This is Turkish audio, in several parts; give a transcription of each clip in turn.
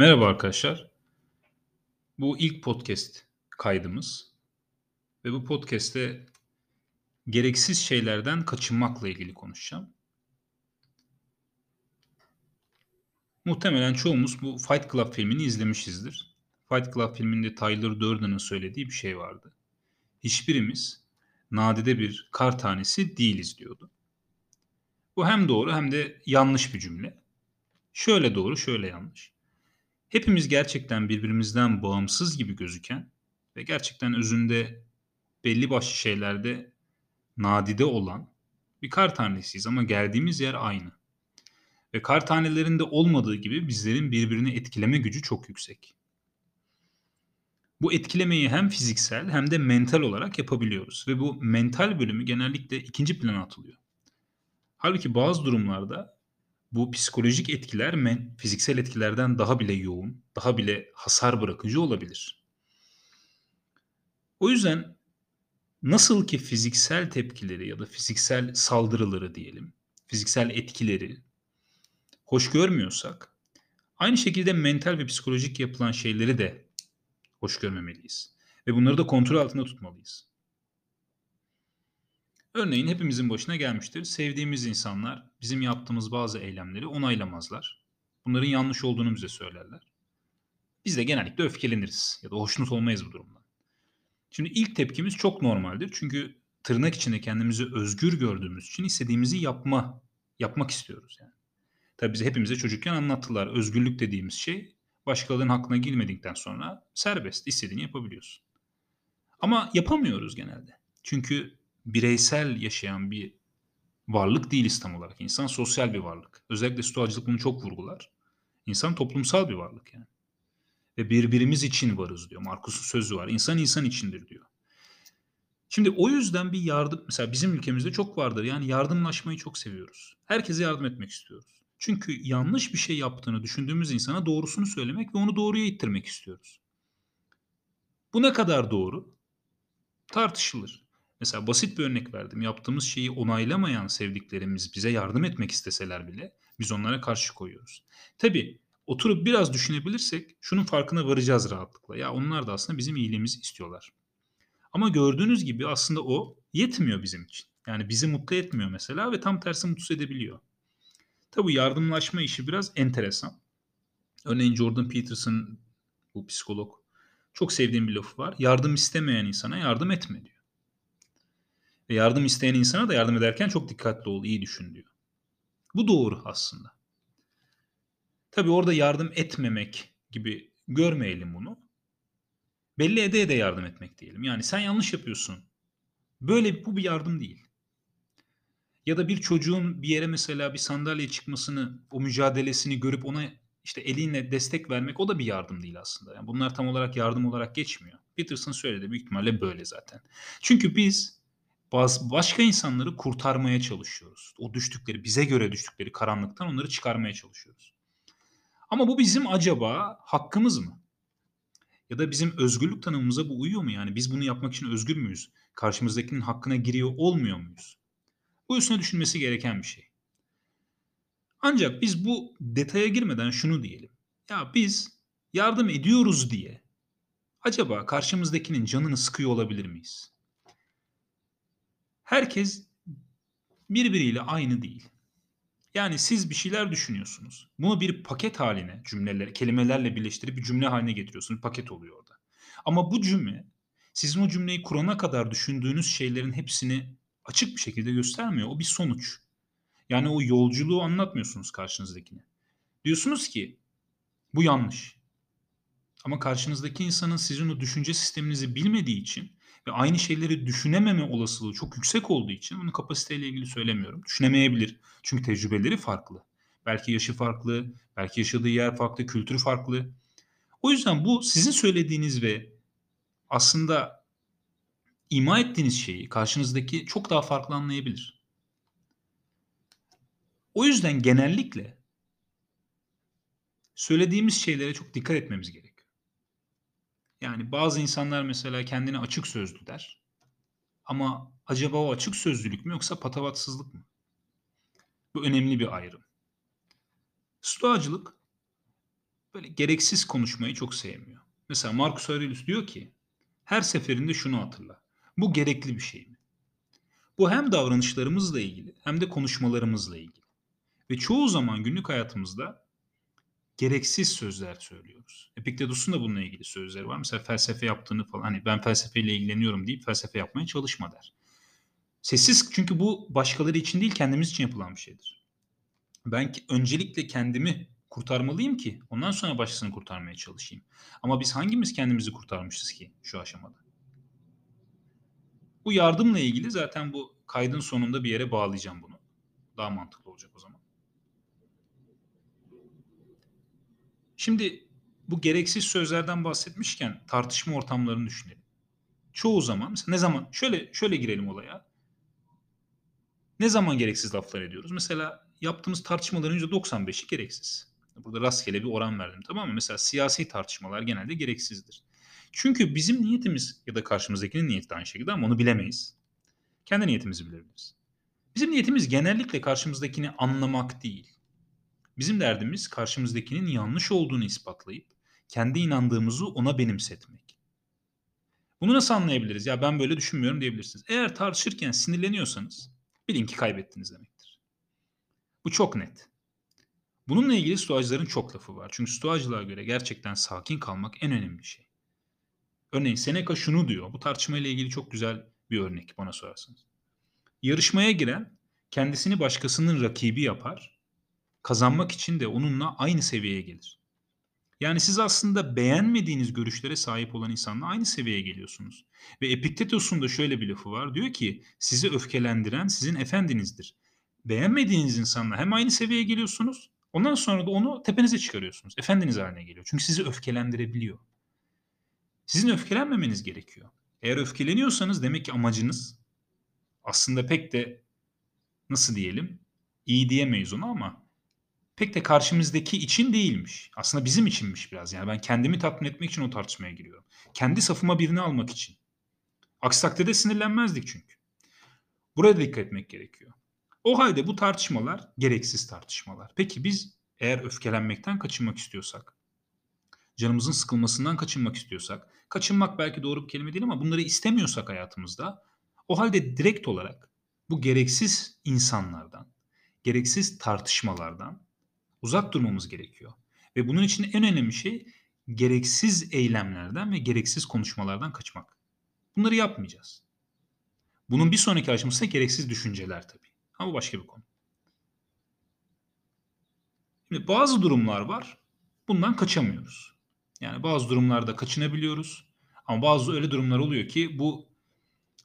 Merhaba arkadaşlar. Bu ilk podcast kaydımız ve bu podcast'te gereksiz şeylerden kaçınmakla ilgili konuşacağım. Muhtemelen çoğumuz bu Fight Club filmini izlemişizdir. Fight Club filminde Tyler Durden'ın söylediği bir şey vardı. Hiçbirimiz nadide bir kar tanesi değiliz diyordu. Bu hem doğru hem de yanlış bir cümle. Şöyle doğru, şöyle yanlış. Hepimiz gerçekten birbirimizden bağımsız gibi gözüken ve gerçekten özünde belli başlı şeylerde nadide olan bir kar tanesiyiz ama geldiğimiz yer aynı. Ve kar tanelerinde olmadığı gibi bizlerin birbirini etkileme gücü çok yüksek. Bu etkilemeyi hem fiziksel hem de mental olarak yapabiliyoruz ve bu mental bölümü genellikle ikinci plana atılıyor. Halbuki bazı durumlarda bu psikolojik etkiler men fiziksel etkilerden daha bile yoğun, daha bile hasar bırakıcı olabilir. O yüzden nasıl ki fiziksel tepkileri ya da fiziksel saldırıları diyelim, fiziksel etkileri hoş görmüyorsak, aynı şekilde mental ve psikolojik yapılan şeyleri de hoş görmemeliyiz ve bunları da kontrol altında tutmalıyız. Örneğin hepimizin başına gelmiştir. Sevdiğimiz insanlar bizim yaptığımız bazı eylemleri onaylamazlar. Bunların yanlış olduğunu bize söylerler. Biz de genellikle öfkeleniriz ya da hoşnut olmayız bu durumdan. Şimdi ilk tepkimiz çok normaldir. Çünkü tırnak içinde kendimizi özgür gördüğümüz için istediğimizi yapma, yapmak istiyoruz yani. Tabii bize hepimize çocukken anlattılar. Özgürlük dediğimiz şey başkalarının hakkına girmedikten sonra serbest, istediğini yapabiliyorsun. Ama yapamıyoruz genelde. Çünkü bireysel yaşayan bir varlık değiliz tam olarak. İnsan sosyal bir varlık. Özellikle stoacılık bunu çok vurgular. İnsan toplumsal bir varlık yani. Ve birbirimiz için varız diyor. Markus'un sözü var. İnsan insan içindir diyor. Şimdi o yüzden bir yardım mesela bizim ülkemizde çok vardır. Yani yardımlaşmayı çok seviyoruz. Herkese yardım etmek istiyoruz. Çünkü yanlış bir şey yaptığını düşündüğümüz insana doğrusunu söylemek ve onu doğruya ittirmek istiyoruz. Bu ne kadar doğru? Tartışılır. Mesela basit bir örnek verdim. Yaptığımız şeyi onaylamayan sevdiklerimiz bize yardım etmek isteseler bile biz onlara karşı koyuyoruz. Tabii oturup biraz düşünebilirsek şunun farkına varacağız rahatlıkla. Ya onlar da aslında bizim iyiliğimizi istiyorlar. Ama gördüğünüz gibi aslında o yetmiyor bizim için. Yani bizi mutlu etmiyor mesela ve tam tersi mutsuz edebiliyor. Tabii yardımlaşma işi biraz enteresan. Örneğin Jordan Peterson bu psikolog çok sevdiğim bir lafı var. Yardım istemeyen insana yardım etme diyor. Ve yardım isteyen insana da yardım ederken çok dikkatli ol, iyi düşün diyor. Bu doğru aslında. Tabii orada yardım etmemek gibi görmeyelim bunu. Belli ede de yardım etmek diyelim. Yani sen yanlış yapıyorsun. Böyle bu bir yardım değil. Ya da bir çocuğun bir yere mesela bir sandalye çıkmasını, o mücadelesini görüp ona işte elinle destek vermek o da bir yardım değil aslında. Yani bunlar tam olarak yardım olarak geçmiyor. Peterson söyledi büyük ihtimalle böyle zaten. Çünkü biz bazı başka insanları kurtarmaya çalışıyoruz. O düştükleri, bize göre düştükleri karanlıktan onları çıkarmaya çalışıyoruz. Ama bu bizim acaba hakkımız mı? Ya da bizim özgürlük tanımımıza bu uyuyor mu? Yani biz bunu yapmak için özgür müyüz? Karşımızdakinin hakkına giriyor olmuyor muyuz? Bu üstüne düşünmesi gereken bir şey. Ancak biz bu detaya girmeden şunu diyelim. Ya biz yardım ediyoruz diye acaba karşımızdakinin canını sıkıyor olabilir miyiz? Herkes birbiriyle aynı değil. Yani siz bir şeyler düşünüyorsunuz. Bunu bir paket haline cümleler, kelimelerle birleştirip bir cümle haline getiriyorsunuz. Paket oluyor orada. Ama bu cümle sizin o cümleyi kurana kadar düşündüğünüz şeylerin hepsini açık bir şekilde göstermiyor. O bir sonuç. Yani o yolculuğu anlatmıyorsunuz karşınızdakine. Diyorsunuz ki bu yanlış. Ama karşınızdaki insanın sizin o düşünce sisteminizi bilmediği için ve aynı şeyleri düşünememe olasılığı çok yüksek olduğu için bunu kapasiteyle ilgili söylemiyorum. Düşünemeyebilir. Çünkü tecrübeleri farklı. Belki yaşı farklı, belki yaşadığı yer farklı, kültürü farklı. O yüzden bu sizin söylediğiniz ve aslında ima ettiğiniz şeyi karşınızdaki çok daha farklı anlayabilir. O yüzden genellikle söylediğimiz şeylere çok dikkat etmemiz gerekiyor. Yani bazı insanlar mesela kendini açık sözlü der. Ama acaba o açık sözlülük mü yoksa patavatsızlık mı? Bu önemli bir ayrım. Stoacılık böyle gereksiz konuşmayı çok sevmiyor. Mesela Marcus Aurelius diyor ki her seferinde şunu hatırla. Bu gerekli bir şey mi? Bu hem davranışlarımızla ilgili hem de konuşmalarımızla ilgili. Ve çoğu zaman günlük hayatımızda gereksiz sözler söylüyoruz. Epiktetos'un da bununla ilgili sözleri var. Mesela felsefe yaptığını falan hani ben felsefeyle ilgileniyorum deyip felsefe yapmaya çalışma der. Sessiz çünkü bu başkaları için değil kendimiz için yapılan bir şeydir. Ben öncelikle kendimi kurtarmalıyım ki ondan sonra başkasını kurtarmaya çalışayım. Ama biz hangimiz kendimizi kurtarmışız ki şu aşamada? Bu yardımla ilgili zaten bu kaydın sonunda bir yere bağlayacağım bunu. Daha mantıklı olacak o zaman. Şimdi bu gereksiz sözlerden bahsetmişken tartışma ortamlarını düşünelim. Çoğu zaman mesela ne zaman şöyle şöyle girelim olaya. Ne zaman gereksiz laflar ediyoruz? Mesela yaptığımız tartışmaların %95'i gereksiz. Burada rastgele bir oran verdim tamam mı? Mesela siyasi tartışmalar genelde gereksizdir. Çünkü bizim niyetimiz ya da karşımızdakinin niyeti de aynı şekilde ama onu bilemeyiz. Kendi niyetimizi bilebiliriz. Bizim niyetimiz genellikle karşımızdakini anlamak değil. Bizim derdimiz karşımızdakinin yanlış olduğunu ispatlayıp kendi inandığımızı ona benimsetmek. Bunu nasıl anlayabiliriz? Ya ben böyle düşünmüyorum diyebilirsiniz. Eğer tartışırken sinirleniyorsanız bilin ki kaybettiniz demektir. Bu çok net. Bununla ilgili stoacıların çok lafı var. Çünkü stoacılığa göre gerçekten sakin kalmak en önemli şey. Örneğin Seneca şunu diyor. Bu tartışmayla ilgili çok güzel bir örnek bana sorarsanız. Yarışmaya giren kendisini başkasının rakibi yapar. Kazanmak için de onunla aynı seviyeye gelir. Yani siz aslında beğenmediğiniz görüşlere sahip olan insanla aynı seviyeye geliyorsunuz. Ve Epiktetos'un da şöyle bir lafı var. Diyor ki sizi öfkelendiren sizin efendinizdir. Beğenmediğiniz insanla hem aynı seviyeye geliyorsunuz ondan sonra da onu tepenize çıkarıyorsunuz. Efendiniz haline geliyor. Çünkü sizi öfkelendirebiliyor. Sizin öfkelenmemeniz gerekiyor. Eğer öfkeleniyorsanız demek ki amacınız aslında pek de nasıl diyelim iyi diyemeyiz onu ama pek de karşımızdaki için değilmiş. Aslında bizim içinmiş biraz. Yani ben kendimi tatmin etmek için o tartışmaya giriyorum. Kendi safıma birini almak için. Aksi takdirde sinirlenmezdik çünkü. Buraya dikkat etmek gerekiyor. O halde bu tartışmalar gereksiz tartışmalar. Peki biz eğer öfkelenmekten kaçınmak istiyorsak, canımızın sıkılmasından kaçınmak istiyorsak, kaçınmak belki doğru bir kelime değil ama bunları istemiyorsak hayatımızda, o halde direkt olarak bu gereksiz insanlardan, gereksiz tartışmalardan uzak durmamız gerekiyor. Ve bunun için en önemli şey gereksiz eylemlerden ve gereksiz konuşmalardan kaçmak. Bunları yapmayacağız. Bunun bir sonraki aşaması gereksiz düşünceler tabii. Ama başka bir konu. Şimdi bazı durumlar var. Bundan kaçamıyoruz. Yani bazı durumlarda kaçınabiliyoruz. Ama bazı öyle durumlar oluyor ki bu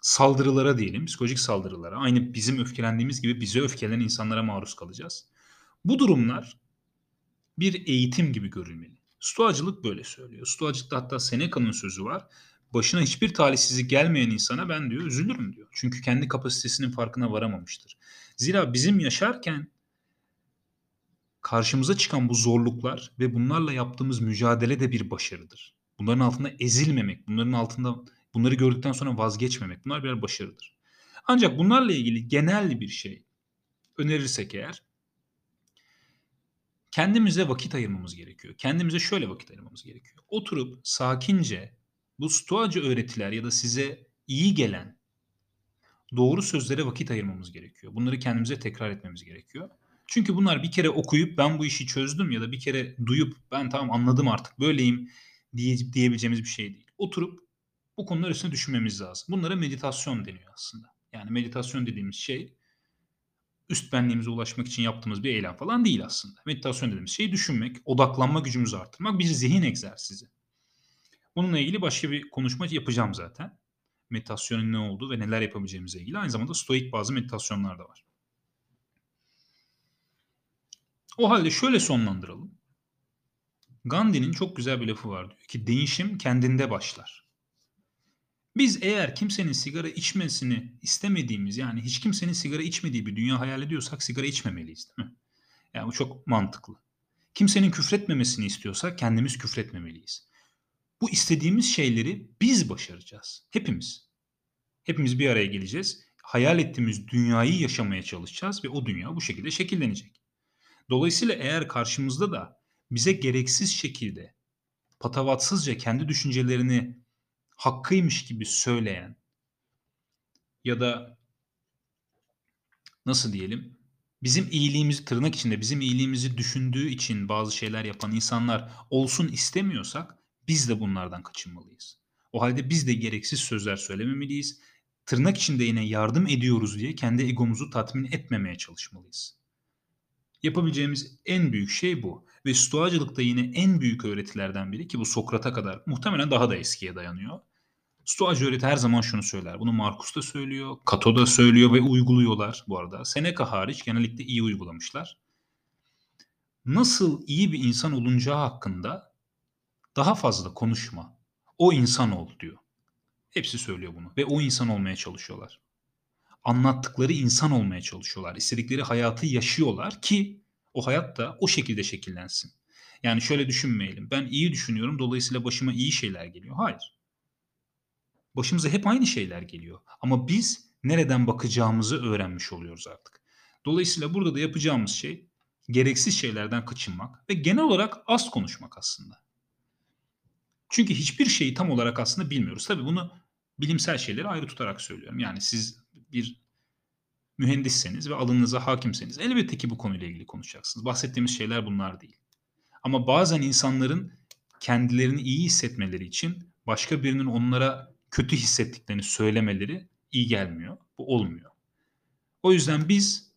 saldırılara diyelim, psikolojik saldırılara, aynı bizim öfkelendiğimiz gibi bize öfkelenen insanlara maruz kalacağız. Bu durumlar bir eğitim gibi görülmeli. Stoacılık böyle söylüyor. Stoacılıkta hatta Seneca'nın sözü var. Başına hiçbir talihsizlik gelmeyen insana ben diyor üzülürüm diyor. Çünkü kendi kapasitesinin farkına varamamıştır. Zira bizim yaşarken karşımıza çıkan bu zorluklar ve bunlarla yaptığımız mücadele de bir başarıdır. Bunların altında ezilmemek, bunların altında bunları gördükten sonra vazgeçmemek bunlar birer başarıdır. Ancak bunlarla ilgili genel bir şey önerirsek eğer kendimize vakit ayırmamız gerekiyor. Kendimize şöyle vakit ayırmamız gerekiyor. Oturup sakince bu stoacı öğretiler ya da size iyi gelen doğru sözlere vakit ayırmamız gerekiyor. Bunları kendimize tekrar etmemiz gerekiyor. Çünkü bunlar bir kere okuyup ben bu işi çözdüm ya da bir kere duyup ben tamam anladım artık böyleyim diye, diyebileceğimiz bir şey değil. Oturup bu konular üstüne düşünmemiz lazım. Bunlara meditasyon deniyor aslında. Yani meditasyon dediğimiz şey üst benliğimize ulaşmak için yaptığımız bir eylem falan değil aslında. Meditasyon dediğimiz şey düşünmek, odaklanma gücümüzü arttırmak, bir zihin egzersizi. Bununla ilgili başka bir konuşma yapacağım zaten. Meditasyonun ne olduğu ve neler yapabileceğimizle ilgili. Aynı zamanda stoik bazı meditasyonlar da var. O halde şöyle sonlandıralım. Gandhi'nin çok güzel bir lafı var diyor ki değişim kendinde başlar. Biz eğer kimsenin sigara içmesini istemediğimiz yani hiç kimsenin sigara içmediği bir dünya hayal ediyorsak sigara içmemeliyiz değil mi? Yani bu çok mantıklı. Kimsenin küfretmemesini istiyorsak kendimiz küfretmemeliyiz. Bu istediğimiz şeyleri biz başaracağız. Hepimiz. Hepimiz bir araya geleceğiz. Hayal ettiğimiz dünyayı yaşamaya çalışacağız ve o dünya bu şekilde şekillenecek. Dolayısıyla eğer karşımızda da bize gereksiz şekilde patavatsızca kendi düşüncelerini hakkıymış gibi söyleyen ya da nasıl diyelim bizim iyiliğimizi tırnak içinde bizim iyiliğimizi düşündüğü için bazı şeyler yapan insanlar olsun istemiyorsak biz de bunlardan kaçınmalıyız. O halde biz de gereksiz sözler söylememeliyiz. Tırnak içinde yine yardım ediyoruz diye kendi egomuzu tatmin etmemeye çalışmalıyız. Yapabileceğimiz en büyük şey bu. Ve stoacılıkta yine en büyük öğretilerden biri ki bu Sokrat'a kadar muhtemelen daha da eskiye dayanıyor. Stoacı öğreti her zaman şunu söyler. Bunu Markus da söylüyor, Cato da söylüyor ve uyguluyorlar bu arada. Seneca hariç genellikle iyi uygulamışlar. Nasıl iyi bir insan olunacağı hakkında daha fazla konuşma. O insan ol diyor. Hepsi söylüyor bunu ve o insan olmaya çalışıyorlar. Anlattıkları insan olmaya çalışıyorlar. İstedikleri hayatı yaşıyorlar ki o hayat da o şekilde şekillensin. Yani şöyle düşünmeyelim. Ben iyi düşünüyorum dolayısıyla başıma iyi şeyler geliyor. Hayır. Başımıza hep aynı şeyler geliyor. Ama biz nereden bakacağımızı öğrenmiş oluyoruz artık. Dolayısıyla burada da yapacağımız şey gereksiz şeylerden kaçınmak ve genel olarak az konuşmak aslında. Çünkü hiçbir şeyi tam olarak aslında bilmiyoruz. Tabii bunu bilimsel şeyleri ayrı tutarak söylüyorum. Yani siz bir mühendisseniz ve alanınıza hakimseniz elbette ki bu konuyla ilgili konuşacaksınız. Bahsettiğimiz şeyler bunlar değil. Ama bazen insanların kendilerini iyi hissetmeleri için başka birinin onlara kötü hissettiklerini söylemeleri iyi gelmiyor. Bu olmuyor. O yüzden biz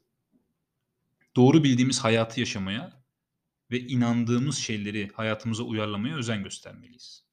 doğru bildiğimiz hayatı yaşamaya ve inandığımız şeyleri hayatımıza uyarlamaya özen göstermeliyiz.